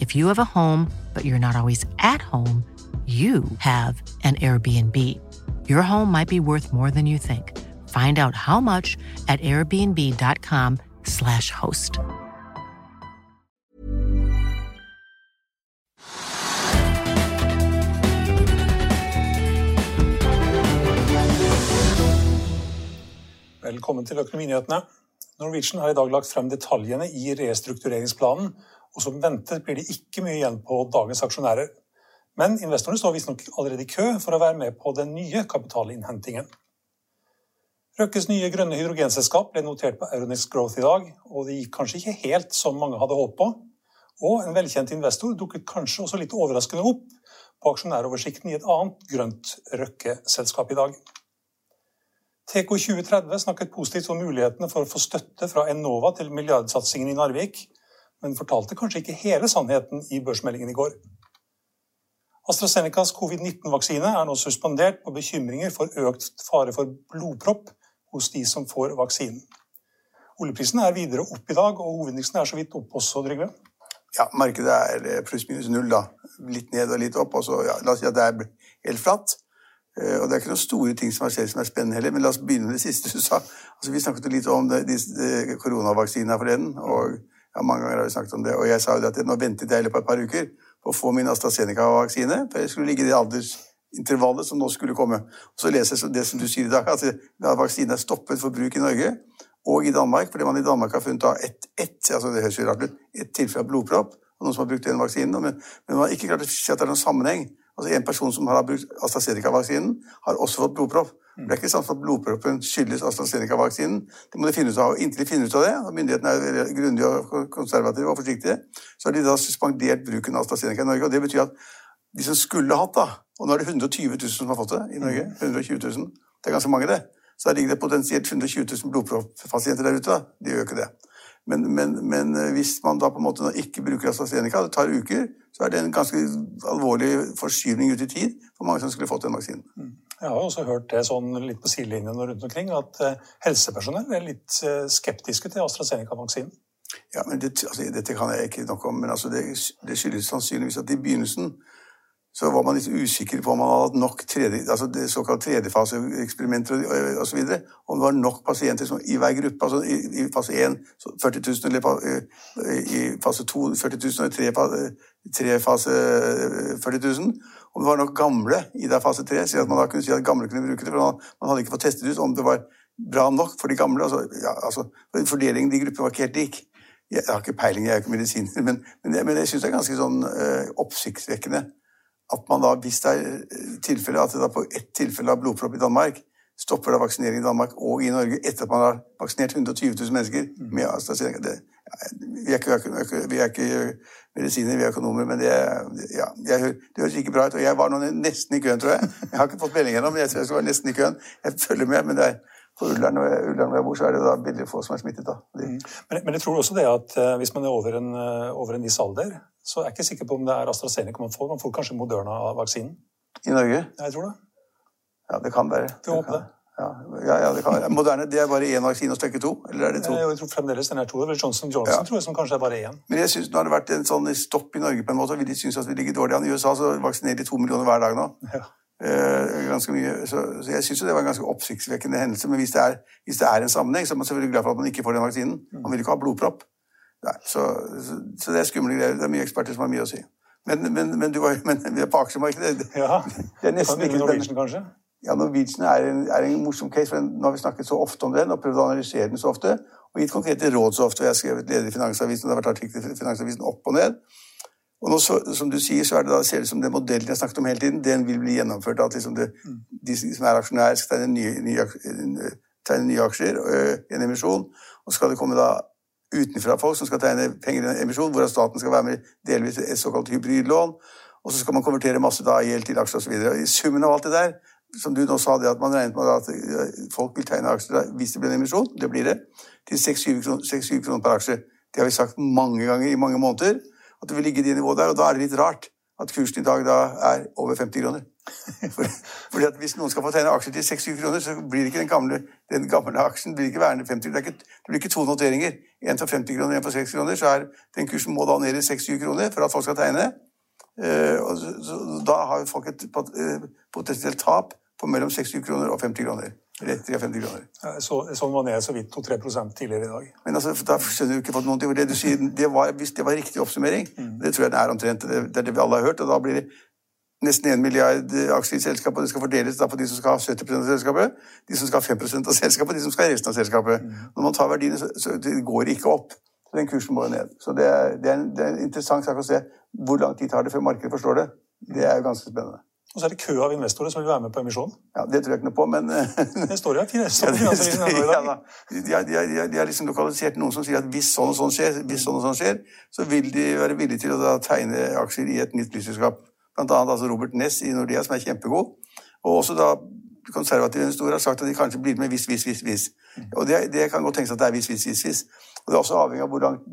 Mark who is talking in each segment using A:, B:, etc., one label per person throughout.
A: If you have a home, but you're not always at home, you have an Airbnb. Your home might be worth more than you think. Find out how much at airbnb.com/slash host.
B: Velkommen til Økonominyhetene. Norwegian har i dag lagt frem detaljene i restruktureringsplanen, og som ventet blir det ikke mye igjen på dagens aksjonærer. Men investorene står visstnok allerede i kø for å være med på den nye kapitalinnhentingen. Røkkes nye grønne hydrogenselskap ble notert på Euronex Growth i dag, og det gikk kanskje ikke helt som mange hadde håpet på. Og en velkjent investor dukket kanskje også litt overraskende opp på aksjonæroversikten i et annet grønt Røkke-selskap i dag. TK 2030 snakket positivt om mulighetene for å få støtte fra Enova til milliardsatsingen i Narvik, men fortalte kanskje ikke hele sannheten i børsmeldingen i går. AstraZenecas covid-19-vaksine er nå suspendert på bekymringer for økt fare for blodpropp hos de som får vaksinen. Oljeprisen er videre opp i dag, og hovedindeksen er så vidt opp også, Trygve?
C: Ja, markedet er pluss-minus null, da. Litt ned og litt opp. Og så, ja, la oss si at det er helt flatt. Og det er ikke noen store ting som har skjedd som er spennende heller, men la oss begynne med det siste du sa. Altså, vi snakket jo litt om det, de, de, forleden, og ja, mange ganger har vi snakket om det. Og jeg sa jo det at nå ventet jeg på et par uker på å få min AstraZeneca-vaksine, for jeg skulle ligge i det aldersintervallet som nå skulle komme. Og så leser jeg det som du sier i dag, at vaksinen er stoppet for bruk i Norge og i Danmark, fordi man i Danmark har funnet ett, et, altså det høres jo rart ut, et tilfelle av blodpropp, og noen som har brukt den vaksinen, men, men man har ikke klart å se at det er noen sammenheng. Altså En person som har brukt AstraZeneca-vaksinen, har også fått blodpropp. Det er ikke sant at blodproppen skyldes AstraZeneca-vaksinen. Det må de finne ut av. Inntil de finner ut av det, og myndighetene er grundige og konservative og forsiktige, så har de da suspendert bruken av AstraZeneca i Norge. og Det betyr at de som skulle hatt, da Og nå er det 120 000 som har fått det i Norge. 120 000. Det er ganske mange, det. Så ligger det potensielt 120 000 blodproppasienter der ute. da. De gjør ikke det. Men, men, men, hvis man da på en måte ikke bruker AstraZeneca, det tar uker, så er det en ganske alvorlig forskyvning ut i tid for mange som skulle fått den vaksinen.
B: Jeg har også hørt det sånn litt på sidelinjen rundt omkring, at eh, helsepersonell er litt eh, skeptiske til AstraZeneca-vaksinen.
C: Ja, men det, altså, Dette kan jeg ikke nok om, men altså, det, det skyldes sannsynligvis at i begynnelsen så var man litt usikker på om man hadde hatt nok tredje, altså det såkalt tredjefaseeksperimenter osv. Om det var nok pasienter som, i hver gruppe. altså I, i fase 1 40 000, eller i fase 2 40 000, og i tre, tre fase 40 000. Om det var nok gamle i der fase 3, så at man da kunne si at gamle kunne bruke det. For man, hadde ikke fått testet ut om det var bra nok for de gamle. altså, ja, altså Fordelingen i de gruppene var ikke helt lik. Jeg har ikke peiling, jeg er ikke medisiner, men, men, jeg, men jeg syns det er ganske sånn øh, oppsiktsvekkende at man da, hvis det er eh, tilfelle, at det da på ett tilfelle av blodpropp i Danmark stopper da vaksinering i Danmark og i Norge etter at man har vaksinert 120 000 mennesker med AstraZeneca. Det, vi, er ikke, vi, er ikke, medisiner, vi er økonomer, men det, ja, jeg, det høres ikke bra ut. Og jeg var nå nesten i køen, tror jeg. Jeg har ikke fått melding ennå, men jeg, tror jeg var nesten i køen. Jeg følger med, men det er på Ullern hvor jeg bor, så er det da veldig få som er smittet. da. Mm.
B: Men, men, jeg tror også det at uh, hvis man er over en, uh, over en viss alder, så er jeg ikke sikker på om det er AstraZeneca man får. Man får kanskje Moderna-vaksinen.
C: I Norge?
B: Ja, jeg tror det.
C: Ja, det kan være.
B: Vi håper det.
C: Ja, ja, ja, det kan være. Moderne det er bare én vaksine og stykke to? Eller er det to?
B: Eh, Jeg tror fremdeles den er to. Det er Johnson Johnson
C: Ja.
B: tror jeg som kanskje er bare én.
C: Men jeg synes, nå har det vært en sånn stopp i Norge på en måte, og de syns at vi ligger dårlig an. I USA så vaksinerer de to millioner hver dag nå.
B: Ja.
C: Eh, ganske mye. Så, så jeg syns det var en ganske oppsiktsvekkende hendelse. Men hvis det, er, hvis det er en sammenheng, så er man selvfølgelig glad for at man ikke får den vaksinen. Man vil ikke ha blodpropp. Nei, så, så, så det er skumle greier. Det er mye eksperter som har mye å si. Men, men, men du var men på aksjemarkedet.
B: ja.
C: Det er nesten ikke
B: Norwegian, kanskje?
C: Ja, Norwegian er en, er en morsom case, for nå har vi snakket så ofte om den og prøvd å analysere den så ofte, og gitt konkrete råd så ofte. og Jeg har skrevet leder i Finansavisen, og det har vært artikler i Finansavisen opp og ned. Og nå, så, som du sier, så er det da, ser det ut som den modellen jeg snakket om hele tiden, den vil bli gjennomført. At liksom det, de som er aksjonærer, skal tegne nye, nye, tegne nye aksjer, i en emisjon. Og så skal det komme da utenfra folk som skal tegne penger i en emisjon, hvor staten skal være med delvis et såkalt hybridlån. Og så skal man konvertere masse da gjeld til aksjer osv. I summen av alt det der, som du nå sa, det at man regnet med at øh, folk vil tegne aksjer da, hvis det blir en emisjon, det blir det, til 6-7 kroner, 6-7 kroner per aksje. Det har vi sagt mange ganger i mange måneder, at det vil ligge i det nivået der. Og da er det litt rart at kursen i dag da er over 50 kroner. For, fordi at Hvis noen skal få tegne aksjer til 6-7 kroner, så blir ikke den gamle, den gamle aksjen blir ikke værende 50 det, det blir ikke to noteringer. En for 50 kroner, en for 6 kroner. Så er den kursen må da ned i 6-7 kroner for at folk skal tegne. Eh, og så, så, da har folk et eh, potensielt tap på mellom 6-7 kroner og 50 kroner. Eller 53 kroner.
B: Så, sånn var ned så vidt 2-3 tidligere i dag.
C: Men altså, da skjønner du ikke fått noen ting. Det du sier, det var, hvis det var riktig oppsummering, det tror jeg det er omtrent det, det er det vi alle har hørt, og da blir det nesten 1 milliard aksjer i selskapet, og det skal fordeles da på de som skal ha 70% av selskapet, de som skal ha 5% av selskapet, og de som skal ha resten av selskapet. Når man tar verdiene, så, så det går ikke opp. Så den kursen må jo ned. Så det er, det, er en, det er en interessant sak å se hvor lang tid tar det før markedet forstår det. Det er jo ganske spennende.
B: Og så er det kø av investorer som vil være med på emisjonen.
C: Ja, Det tror jeg ikke noe på, men
B: Det står jo her.
C: Ja,
B: i
C: ja, da. de, har- de, har- de, har- liksom lokalisert noen som sier at hvis sånn og sånn skjer, hvis sånn og sånn skjer, så vil de være villige til å tegne aksjer i et nytt flyselskap. Blant annet altså Robert Ness i Nordea, som er kjempegod. Og også da konservative investorer har sagt at de kanskje blir med hvis, hvis, hvis, hvis. Og det, det kan godt tenkes at det er hvis, hvis, hvis, hvis. Og det er også avhengig av hvor langt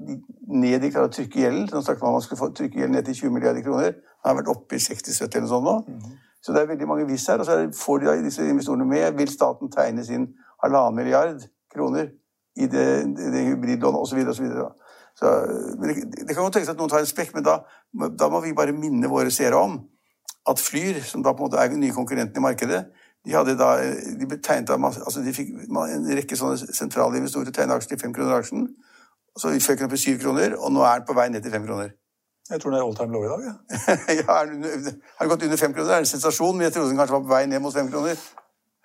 C: ned de klarer å trykke gjelden. Nå snakket man om man skulle få trykke gjelden ned til 20 milliarder kroner. Den har vært oppe i 60-70 eller noe sånt nå. Så det er veldig mange hvis her. Og så får de da disse investorene med. Vil staten tegne sin halvannen milliard kroner i det, det, det hybridlånet osv. osv. Så, men det, det kan godt tenkes at noen tar en spekk, men da, da må vi bare minne våre seere om at Flyr, som da på en måte er den nye konkurrenten i markedet, de hadde da, de ble tegnet av masse, altså de fikk en rekke sånne sentrale investorer tegne aksjer til fem kroner aksjen. Så føk den opp i syv kroner, og nå er den på vei ned til fem kroner.
B: Jeg tror den er all time low i dag. Ja.
C: ja, er den, under- har den gått under fem kroner? Det er en sensasjon, men jeg trodde den kanskje var på vei ned mot fem kroner.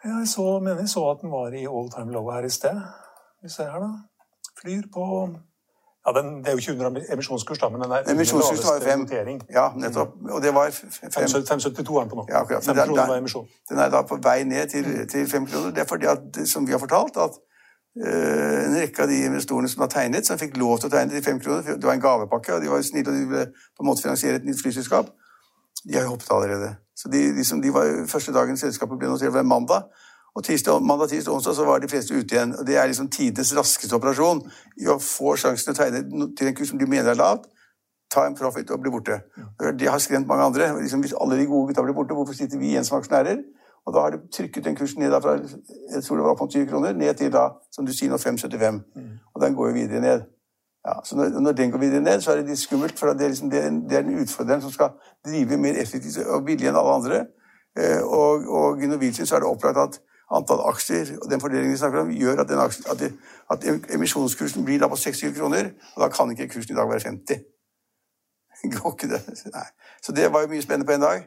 B: Ja, Jeg så, mener jeg så at den var i all time low her i sted. Vi ser her, da. Flyr på Ja, den, Det er jo ikke under emisjonskurs, da, men den er
C: emisjonskurs var jo fem.
B: notering.
C: Ja, nettopp. Og det var
B: 572 er den på nå.
C: Ja, akkurat.
B: 5
C: den, er-
B: kroner
C: er-
B: var emisjon.
C: Den er da på vei ned til, til fem kroner. Det er fordi at, som vi har fortalt, at eh, en rekke av de investorene som har tegnet, som fikk lov til å tegne til fem kroner, det var en gavepakke, og de var snille, og de ville på en måte finansiere et nytt flyselskap, de har jo hoppet allerede. Så de, de, som, de var første dagen selskapet ble notert, var mandag. Og tirsdag, mandag, tirsdag, onsdag så var de fleste ute igjen. Og det er liksom tidenes raskeste operasjon i å få sjansen til å tegne til en kurs som de mener er lavt, ta en profit og bli borte. Det har skremt mange andre. Liksom, hvis alle de gode gutta blir borte, hvorfor sitter vi igjen som aksjonærer? Og da har de trykket den kursen ned da fra jeg tror det var på 20 kroner, ned til da, som du sier nå, 5,75. Og den går jo videre ned. Ja, så når, når den går videre ned, så er det litt skummelt, for det er, liksom, det er, det er den utfordreren som skal drive mer effektivt og billig enn alle andre. Eh, og, og i Norwegian så er det opplagt at antall aksjer og den fordelingen vi snakker om, gjør at, den aksje, at, det, at emisjonskursen blir da på 6-7 kroner, og da kan ikke kursen i dag være 50. Går ikke det? Nei. Så det var jo mye spennende på en dag.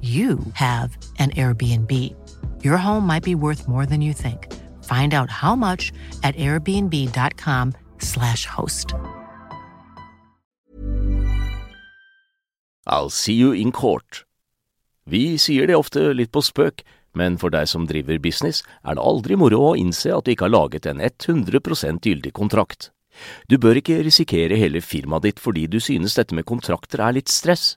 A: you have an Airbnb. Your home might be worth more than you think. Find out how much at airbnb.com/slash host.
D: I'll see you in court. Vi sier det ofte litt på spøk, men for deg som driver business, er det aldri moro å innse at du ikke har laget en 100 gyldig kontrakt. Du bør ikke risikere hele firmaet ditt fordi du synes dette med kontrakter er litt stress.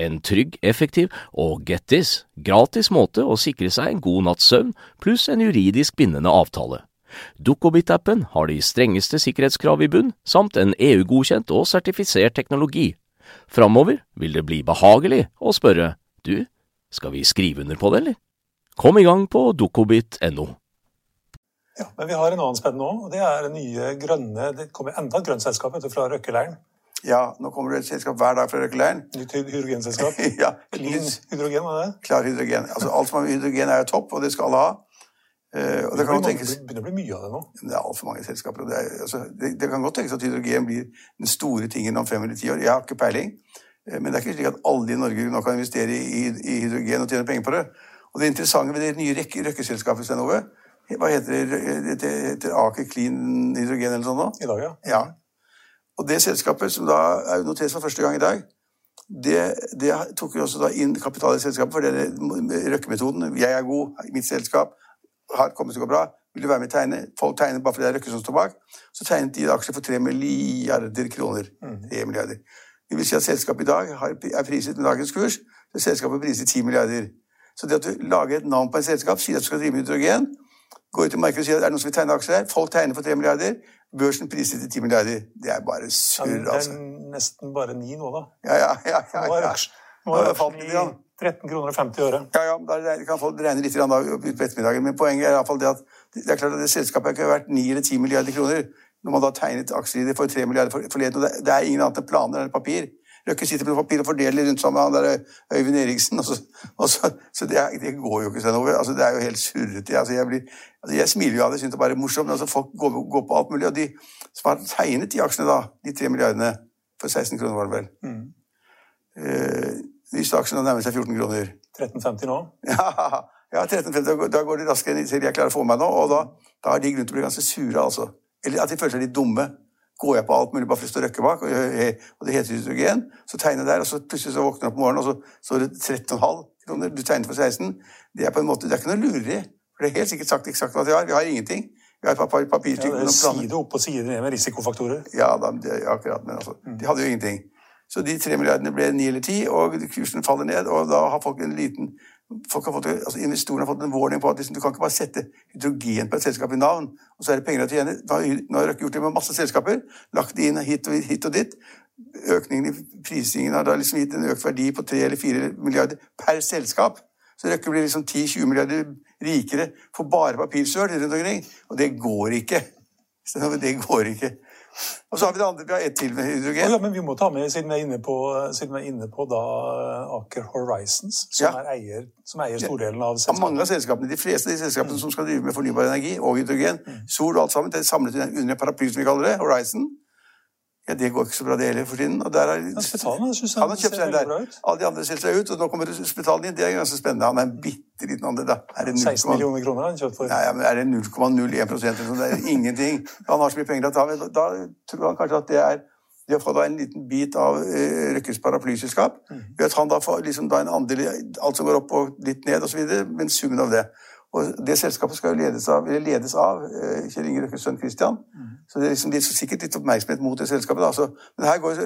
D: en trygg, effektiv og get this, gratis måte å sikre seg en god natts søvn pluss en juridisk bindende avtale. Dukkobit-appen har de strengeste sikkerhetskrav i bunn, samt en EU-godkjent og sertifisert teknologi. Framover vil det bli behagelig å spørre du, skal vi skrive under på det, eller? Kom i gang på dukkobit.no.
B: Ja, men vi har en annen spenn nå, og det er nye grønne Det kommer enda et grønt selskap fra Røkkeleiren.
C: Ja, nå kommer det et selskap hver dag fra Røkkeleiren.
B: Nytt hydrogenselskap.
C: ja,
B: Clean hydrogen, var det?
C: Klar hydrogen. Altså, alt som har med hydrogen er jo topp, og det skal alle ha. Uh, og det kan
B: Det begynner å bli mye av det nå.
C: Det er altfor mange selskaper. Det, er, altså, det, det, kan godt tenkes at hydrogen blir den store tingen om fem eller ti år. Jeg har ikke peiling. Uh, men det er ikke slik at alle i Norge nå kan investere i, i hydrogen og tjene penger på det. Og det interessante ved det nye røkkeselskapet, Stein Ove, hva heter det? Det heter Aker Clean Hydrogen eller noe sånt?
B: I dag, ja.
C: ja. Og det selskapet, som da er notert for første gang i dag, det, det tok jo også da inn kapital i selskapet, for det er røkkemetoden. Jeg er god, mitt selskap har kommet til å gå bra. Vil du være med og tegne? Folk tegner bare fordi det er Røkke som står bak. Så tegnet de aksjer for 3 milliarder kroner. 3 mm. milliarder. Det vil si at selskapet i dag er priset med dagens kurs. Så selskapet priser 10 milliarder. Så det at du lager et navn på et selskap, sier at du skal drive med hydrogen, går ut i markedet og sier at er det noen som vil tegne aksjer her, folk tegner for 3 milliarder, børsen priser til 10 milliarder. Det er bare surr, altså.
B: Ja, det er nesten bare 9 nå, da.
C: Ja, ja, ja. ja, ja.
B: Nå har falt litt. 13 kroner og 50 øre.
C: Ja, ja, da kan folk regne litt da, på ettermiddagen. Men poenget er iallfall det at det er klart at det selskapet ikke har vært 9 eller 10 milliarder kroner. Når man da tegnet aksjer i det for 3 milliarder forleden. Og det er ingen annet enn planer eller papir. Røkke sitter med papir og fordeler rundt sammen med han der Øyvind Eriksen. Og så, og så, så det, er, det, går jo ikke sånn over. Altså, det er jo helt surrete. Altså, jeg, blir, altså, jeg smiler jo av det, syns det bare er morsomt. Altså, folk går, går, på alt mulig. Og de som har tegnet de aksjene, da, de tre milliardene for 16 kroner, var det vel. Mm. Uh, disse aksjene nærmer seg 14 kroner.
B: 13,50 nå?
C: Ja, ja 13,50. Da går det raskere enn jeg klarer å få meg nå. Og da, da har de grunn til å bli ganske sure, altså. Eller at de føler seg litt dumme. Går jeg på alt mulig bare for å stå røkke bak, og, og, det heter hydrogen, så tegner jeg der, og så plutselig så våkner jeg opp om morgenen, og så står det 13,5 kroner. Du tegnet for 16. Det er på en måte, det er ikke noe lureri. For det er helt sikkert sagt eksakt hva de har. Vi har ingenting. Vi har et par papirstykker.
B: Ja, side opp og side ned med risikofaktorer.
C: Ja, da, det, akkurat. Men altså, de hadde jo ingenting. Så de tre milliardene ble ni eller ti, og kursen faller ned. Og da har folk en liten folk har fått, altså Investorene har fått en warning på at liksom, du kan ikke bare sette hydrogen på et selskap i navn, og så er det penger å tjene. Nå har Røkke gjort det med masse selskaper. Lagt det inn hit og, hit og dit. Økningen i prisingen har da liksom gitt en økt verdi på 3 eller 4 milliarder per selskap. Så Røkke blir liksom 10-20 milliarder rikere for bare papirsøl rundt omkring. Og det går ikke. Det går ikke. Og så har vi det andre, vi har ett til med hydrogen.
B: Oh, ja, men vi må ta med, siden vi er inne på, siden vi er inne på da, Aker Horizons, som, ja. er eier, som eier stordelen av
C: selskapet. Ja, mange av selskapene, De fleste av de selskapene mm. som skal drive med fornybar energi og hydrogen, mm. sol og alt sammen, det er samlet under en paraply, som vi kaller det, Horizon. Ja, Det går ikke så bra, det heller, for tiden. Og der er,
B: ja, Spetalen, synes
C: han, han har kjøpt seg der. Alle de andre selger seg ut, og nå kommer Spetalen inn. Det er ganske spennende. Han er en bitte liten andre, da.
B: Er det 16 millioner kroner har han kjøpt for?
C: Nei, ja, men er det 0,01% sånn? Det er ingenting. Han har så mye penger at han. Da tror han kanskje at det er de har fått en liten bit av uh, Røkkes paraplyselskap. Mm. Ved at han da får liksom da en andel i alt som går opp og litt ned osv., men summen av det. Og Det selskapet skal jo ledes av, ledes av uh, Kjell Inge Røkkes sønn Christian. Mm. Så det er liksom litt, sikkert litt oppmerksomhet mot det selskapet. Da. Så, men her går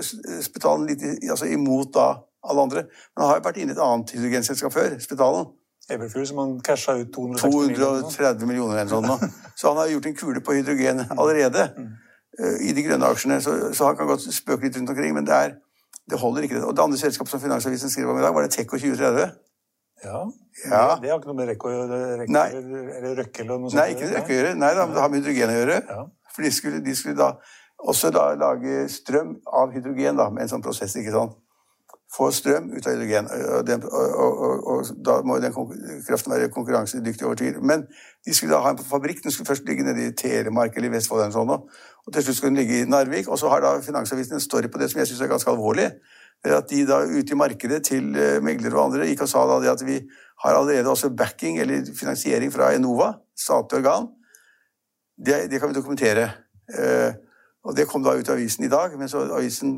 C: Spetalen litt altså, imot da alle andre. Men han har jo vært inne i et annet hydrogenselskap før, Spetalen.
B: Everfuel, som han casha ut
C: 230 millioner eller sånn. Så han har gjort en kule på hydrogen allerede mm. uh, i de grønne aksjene. Så, så, han kan godt spøke litt rundt omkring, men det, er, det holder ikke. det. Og det andre selskapet som Finansavisen skrev om i dag, var det Tekko 2030.
B: Ja. ja. Det har ikke noe med Rekko? Eller Røkke eller noe sånt?
C: Nei, ikke Røkke å gjøre. Nei, det har med hydrogen å gjøre. Ja. For de skulle, de skulle, da også da lage strøm av hydrogen da, med en sånn prosess. ikke sant? få strøm ut av hydrogen. Og, den, og, og, og da må den kraften være konkurransedyktig over tid. Men de skulle da ha en fabrikk. Den skulle først ligge nede i Telemark eller i Vestfold. eller sånn, og til slutt skulle den ligge i Narvik. Og så har da Finansavisen en story på det som jeg syns er ganske alvorlig. At de da ute i markedet til meglere og andre gikk og sa da det at vi har allerede også backing eller finansiering fra Enova, statlig organ. Det, det kan vi dokumentere. Og det kom da ut i avisen i dag. men så avisen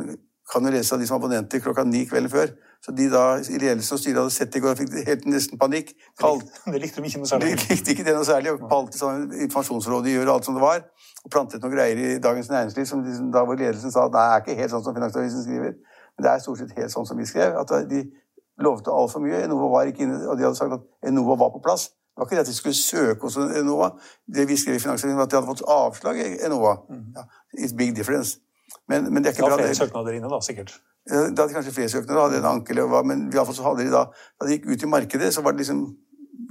C: kan jo lese av de som abonnenter klokka ni kvelden før. Så de da i ledelsen og styret hadde sett det i går og fikk helt nesten panikk.
B: Kalt, det likte de ikke noe særlig.
C: De likte ikke det noe særlig, og kalte sånn informasjonsrådet gjør alt som det var. Og plantet noen greier i Dagens Næringsliv som de, da hvor ledelsen sa at det er ikke helt sånn som Finansavisen skriver. Men det er stort sett helt sånn som vi skrev. At de lovte altfor mye. Enova var ikke inne, og de hadde sagt at Enova var på plass. Det var ikke det at de skulle søke hos Enova. Det vi skrev i Finansavisen, var at de hadde fått avslag i Enova. Mm. Ja, it's big difference. Men, men det er ikke
B: bra. Det var flere søknader inne, da, sikkert?
C: Da hadde de kanskje flere søknader, hadde en anke eller hva, men i hadde fall så hadde de da Da de gikk ut i markedet, så var det liksom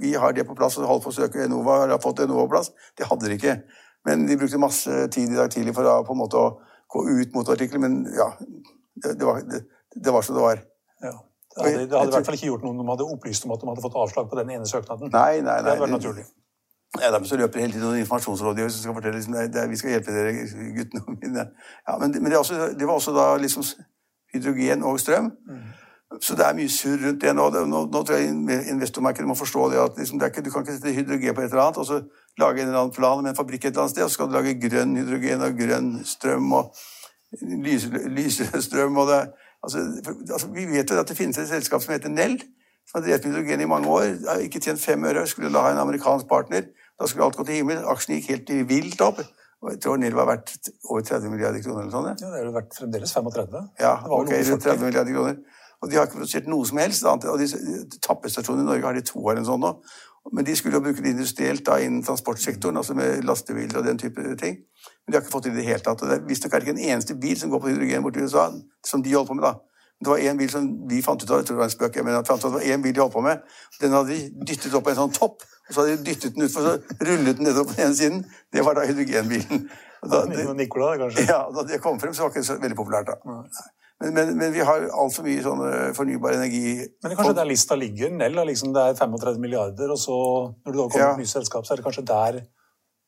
C: Vi har det på plass, og holdt på å søke Enova, eller har fått Enova på plass. Det hadde de ikke. Men de brukte masse tid i dag tidlig for å, på en måte å gå ut mot artikkelen, men ja det, det, var, det, det, var, som det var.
B: Ja. Det hadde, det hadde i hvert fall ikke gjort noe om de hadde opplyst om at de hadde fått avslag på den ene søknaden.
C: Nei, nei, nei.
B: Det hadde vært naturlig.
C: Ja, derfor løper det hele tiden noen informasjonsrådgivere som skal fortelle liksom, det, det, vi skal hjelpe dere, guttene mine. Ja, men, men det, også, det, var også da liksom hydrogen og strøm. Mm. Så det er mye surr rundt det nå. Nå, nå tror jeg investormarkedet må forstå det at liksom, det ikke, du kan ikke sette hydrogen på et eller annet og så lage en eller annen plan med en fabrikk et eller annet sted, og så skal du lage grønn hydrogen og grønn strøm og lysere strøm og det altså, for, altså, Vi vet jo at det finnes et selskap som heter Nell, som har drevet med hydrogen i mange år. Har ikke tjent fem øre, skulle la ha en amerikansk partner. Da skulle alt gå til himmel. Aksjen gikk helt vilt opp. Jeg tror Nell var verdt over 30 milliarder kroner. eller sånt.
B: Ja, Det er jo verdt fremdeles 35.
C: Ja, ok, 30 milliarder kroner. Og de har ikke produsert noe som helst. annet. Og de Tappestasjonene i Norge har de to av en sånn nå. Men de skulle jo bruke det industrielt da innen transportsektoren, altså med lastebiler og den type ting. Men de har ikke fått det i det hele tatt. Og det er visstnok ikke en eneste bil som går på hydrogen borti USA, som de holder på med, da. Det var en bil som vi fant ut av, jeg tror det var en spøk, men fant ut at det var en bil de holdt på med. Den hadde de dyttet opp på en sånn topp, og så hadde de dyttet den utfor, så rullet den nedover på den ene siden. Det var da hydrogenbilen.
B: Da, det, Nikola, kanskje?
C: Ja, da det kom frem, så var det ikke så veldig populært. da. Men, men, men, vi har altfor mye sånn fornybar energi
B: Men det er kanskje der lista ligger? Nell liksom, det er 35 milliarder, og så når du da kommer ja. et nytt selskap, så er det kanskje der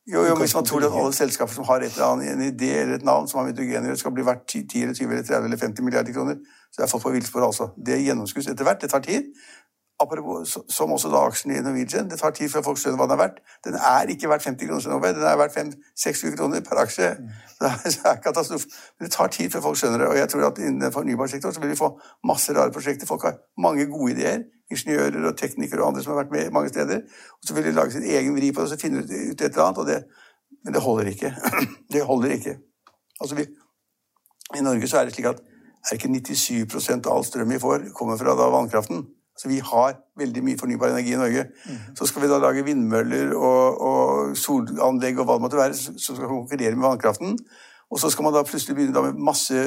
C: jo, jo, Hvis man tror at alle selskaper som har et eller annet, en idé eller et navn som har med hydrogen skal bli verdt 10 eller 20 eller 30 eller 50 milliarder kroner, så er folk på villspor, altså. Det gjennomskues etter hvert. Det tar tid. Apropos, som også da aksjen i Norwegian. Det tar tid før folk skjønner hva den er verdt. Den er ikke verdt 50 kroner som Den er verdt 5-6 kroner per aksje. Det er katastrofe. Men det tar tid før folk skjønner det. Og jeg tror at innen fornybarsektoren så vil vi få masse rare prosjekter. Folk har mange gode ideer. Ingeniører og teknikere og andre som har vært med mange steder. Og så vil de lage sin egen vri på det og så finne ut et eller annet. Det, men det holder ikke. det holder ikke. Altså vi, I Norge så er det slik at er ikke 97% av all strøm vi får, kommer fra da vannkraften. Så vi har veldig mye fornybar energi i Norge. Mm. Så skal vi da lage vindmøller og, og, solanlegg og hva det måtte være, som skal konkurrere med vannkraften. Og så skal man da plutselig begynne med masse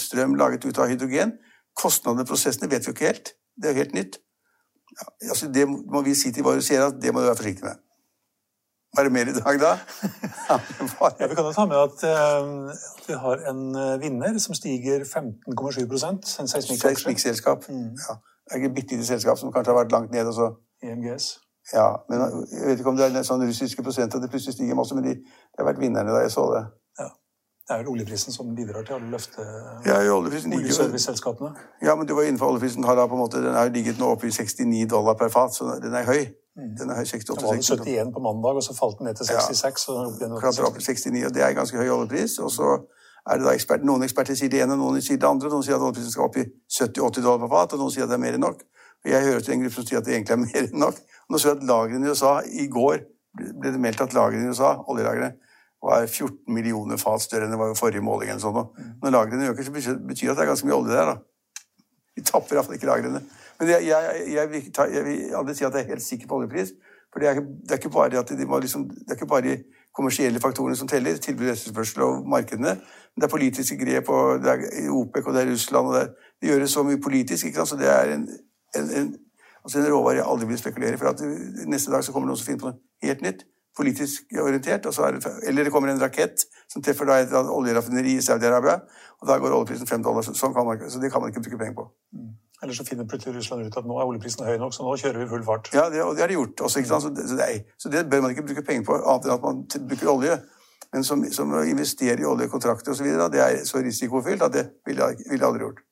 C: strøm laget ut av hydrogen. Kostnadene og prosessene vet vi ikke helt. Det er jo helt nytt. Ja, altså det må vi si til våre seere at det må du være forsiktig med. Var det mer i dag, da?
B: ja, vi kan jo ta med at, uh, at, vi har en eh, vinner som stiger 15,7% En
C: seismikkselskap. Mm. Ja. Er et bitte lite selskap som kanskje har vært langt ned. Også.
B: EMGS.
C: Ja, men Jeg vet ikke om det er en sånn russiske prosent at det plutselig stiger masse, men de, de har vært vinnerne da jeg så det.
B: Ja. Det er vel oljeprisen som bidrar til å løfte
C: ja, oljeserviceselskapene? Ja, men du var innenfor oljeprisen har da på en måte, den har ligget nå oppe i 69 dollar per fat, så den er høy. Mm. Den er høy 68,
B: den var 71 på mandag, og så falt den ned til 66. Ja,
C: og opp til 69, og det er ganske høy oljepris. Og så er det da ekspert, Noen eksperter sier det ene, noen sier det andre. Noen sier at oljeprisen skal opp i 70-80 dollar per fat, og noen sier at det er mer enn nok. Og Jeg hører til en gruppe som sier at det egentlig er mer enn nok. Og nå så jeg at lagrene i USA I går ble det meldt at lagrene i USA, oljelagrene, var 14 millioner fat større enn det var i forrige måling. eller sånn. Mm. Når lagrene øker, så betyr det at det er ganske mye olje der. da. Vi tapper iallfall ikke lagrene. Men jeg, jeg, jeg, jeg, vil aldri si at jeg er helt sikker på oljepris. For det er, det er ikke bare at de må liksom, det er ikke bare kommersielle faktorene som teller, tilbud, etterspørsel og markedene. Men det er politiske grep, og det er OPEC, og det er Russland og det, er, det gjøres så mye politisk. ikke sant? Så det er en, en, en, altså en råvare jeg aldri vil spekulere i. For at neste dag så kommer noen som finner på noe helt nytt. Politisk orientert. Det, eller det kommer en rakett som treffer da et oljeraffineri i Saudi-Arabia. Og da går oljeprisen fem dollar. Sånn kan man, så det kan man ikke bruke penger på.
B: Eller så finner plutselig Russland ut at nå er oljeprisen høy nok, så nå kjører vi full fart.
C: Ja, det, og det har de gjort også. Så det, så, det så det bør man ikke bruke penger på, annet enn at man bruker olje. Men som, som å investere i oljekontrakter osv., det er så risikofylt at det ville jeg, vil jeg aldri gjort.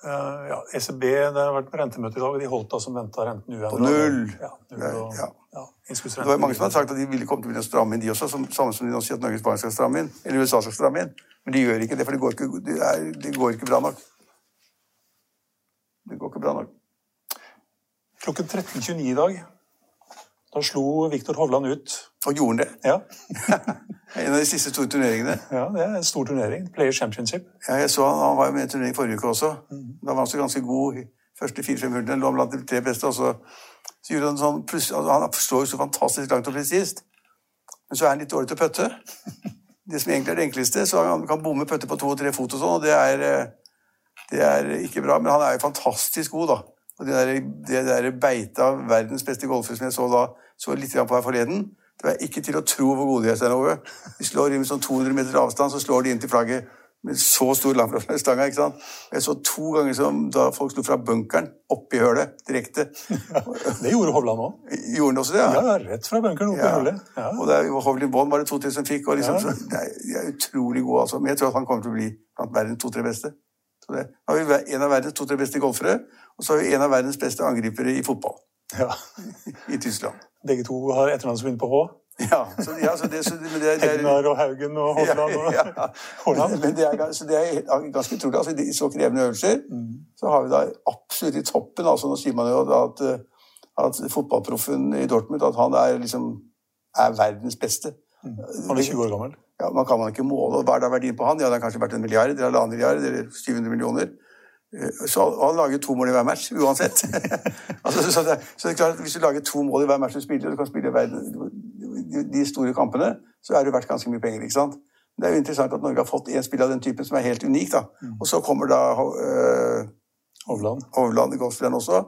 B: Uh, ja, ECB det har vært rentemøte i dag, og de holdt da som venta renten uendret.
C: På null.
B: Ja, null og,
C: Ja.
B: ja,
C: Det var mange som hadde sagt at de ville komme til å stramme inn, de også. Som, samme som de nå sier at Norges Bank skal stramme inn. Eller USA skal stramme inn. Men de gjør ikke det, for det går ikke, det er, det går ikke bra nok. Det går ikke bra nok.
B: Klokken 13.29 i dag, da slo Viktor Hovland ut.
C: Og gjorde han det?
B: Ja,
C: En av de siste store turneringene.
B: ja det er en stor turnering. Player Championship.
C: Ja, jeg så han, han var jo med i turnering forrige uke også. Da var han så ganske god første fire-fem hullene. Lå blant de tre beste, og så, så gjorde han sånn altså, Han slår jo så fantastisk langt og presist. Men så er han litt dårlig til å putte. Det som egentlig er det enkleste, så han kan bomme putte på to og tre fot og sånn, og det er, eh, det er ikke bra. Men han er jo fantastisk god, da. Og det der, det der beita av verdens beste golfer som jeg så da, så litt på her forleden, det var ikke til å tro hvor gode de er, Stein Ove. De slår inn med sånn 200 meter avstand, så slår de inn til flagget med så stor lang fra stanga, ikke sant? Jeg så to ganger som da folk slo fra bunkeren opp i hølet, direkte.
B: Det gjorde Hovland òg.
C: Gjorde han også det?
B: Ja, ja rett fra bunkeren opp i
C: Ja.
B: hølet. Ja.
C: Og det er jo Hovlin Bond var det 2000 fikk, og liksom,
B: Ja.
C: så, er, de er utrolig gode, altså. Men jeg tror at han kommer til å bli blant verdens to-tre beste. Så det, har vi en av verdens to-tre beste golfere, og så har vi en av verdens beste angripere i fotball
B: ja.
C: i Tyskland.
B: Begge to har etternavn som begynner på H.
C: Ja, så, ja, så det, så, det, det, det er,
B: Hegnar og Haugen og Hovland og
C: Ja, ja.
B: Haaland.
C: Så det er ganske utrolig. Altså, I så krevende øvelser så har vi da absolutt i toppen. Altså, nå sier man jo at, eh, at fotballproffen i Dortmund at han er, liksom, er verdens beste.
B: Han er 20 år gammel.
C: Ja, man kan man ikke måle. Hva er da verdien på han? Ja, det har kanskje vært en milliard, eller halvannen milliard, eller 700 millioner. Eh, Så han lager to mål i hver match, uansett. altså, så, det, så det er klart at Hvis du lager to mål i hver match du spiller, og du kan spille verden, de, store kampene, så er det verdt ganske mye penger. ikke sant? Det er jo interessant at Norge har fått en spiller av den typen som er helt unik. da. Og så kommer da øh,
B: Hovland.
C: Hovland golfspilleren også,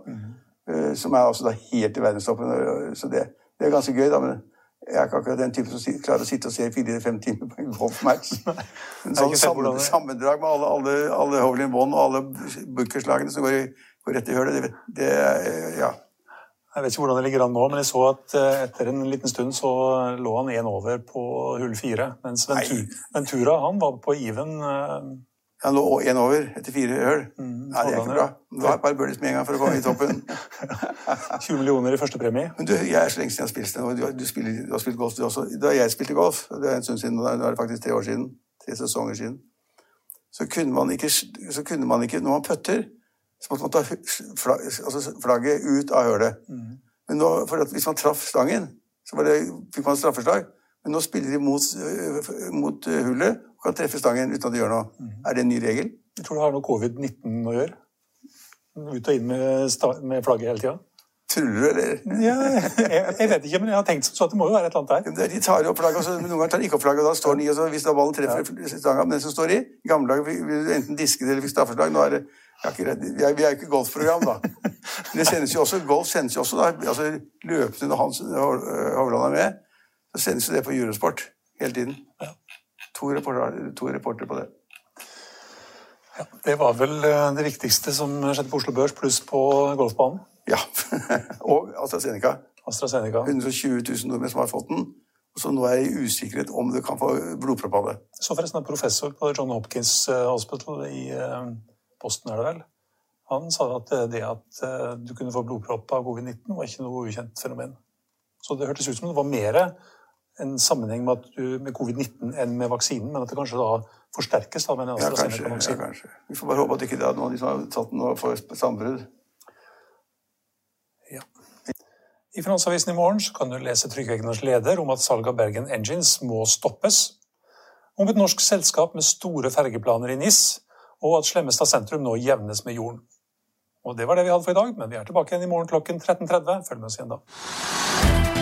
C: øh, som er altså da helt i verdenstoppen. Så det, det er ganske gøy, da. men jeg er ikke akkurat den typen som klarer å sitte og se fire-fem timer på en golfmatch. En sånn sammen, sammendrag med alle, alle, alle Hovlin Bond og alle bunkerslagene som går, i, går rett i hølet, det, det ja.
B: Jeg vet ikke hvordan det ligger an nå, men jeg så at eh, etter en liten stund så lå han én over på hull fire. Mens
C: Ventura,
B: Ventura han var på even.
C: Han lå én over etter fire øl.
B: Mm,
C: Nei, det er ikke bra. Du har et par birdies med en gang for å komme i toppen.
B: 20 millioner i første premie.
C: Men du, jeg er så lenge siden jeg har spilt, det. du, du, spiller, du har spilt golf du også. Da jeg spilte golf, det er en stund siden, nå er det faktisk tre år siden, tre sesonger siden, så kunne man ikke, så kunne man ikke når man putter, så måtte man ta altså flagget ut av hølet. Men nå, for at hvis man traff stangen, så var det, fikk man straffeslag. Men nå spiller de mot, øh, mot øh, hullet kan treffe stangen uten at det gjør noe. Er det en ny regel?
B: Jeg tror det har noe covid-19 å gjøre. Ut og inn med, med flagget hele tida.
C: Tuller du, eller?
B: Ja, jeg, jeg vet ikke, men jeg har tenkt sånn så at det må jo være et eller annet der.
C: Ja, men er- De tar opp flagget, og noen ganger tar de ikke opp flagget, og da står den i, og så hvis da ballen treffer stanga men den som står i I gamle dager ville du enten disket eller fikk straffeslag. Nå er det. Vi er, jo ikke golfprogram, da. Men det sendes jo også, golf sendes jo også, da. Altså løpende når Hans Hovland er med, så sendes jo det på Eurosport hele tiden. To reporter, to reporter på det.
B: Ja, det var vel eh, det viktigste som skjedde på Oslo Børs, pluss på golfbanen.
C: Ja. og AstraZeneca.
B: AstraZeneca.
C: 120 000 nordmenn som har fått den. Og så nå er i usikkerhet om du kan få blodpropp av det.
B: Så forresten en professor på John Hopkins eh, Hospital i eh, Boston, er det vel? Han sa at det at du kunne få blodpropp av covid-19 var ikke noe ukjent fenomen. Så det hørtes ut som det var mer en sammenheng med, med covid-19 enn med vaksinen, men at det kanskje da forsterkes da med en
C: Ja, kanskje. Ja, kanskje. Vi får bare håpe at ikke det er noen av de som har tatt den får sambrudd.
B: Ja. I Finansavisen i morgen så kan du lese Trygve Egners leder om at salget av Bergen Engines må stoppes, om et norsk selskap med store fergeplaner i NIS, og at Slemmestad sentrum nå jevnes med jorden. Og Det var det vi hadde for i dag, men vi er tilbake igjen i morgen klokken 13.30. Følg med oss igjen da.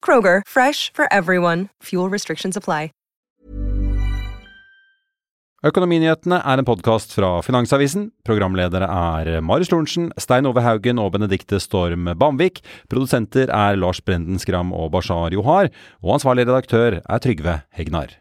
E: Kroger, fresh for everyone. Fuel restrictions apply.
F: Økonominyhetene er en podkast fra Finansavisen. Programledere er Marius Lorentzen, Stein Ove Haugen og Benedikte Storm Bamvik. Produsenter er Lars Brenden Skram og Bashar Johar. Og ansvarlig redaktør er Trygve Hegnar.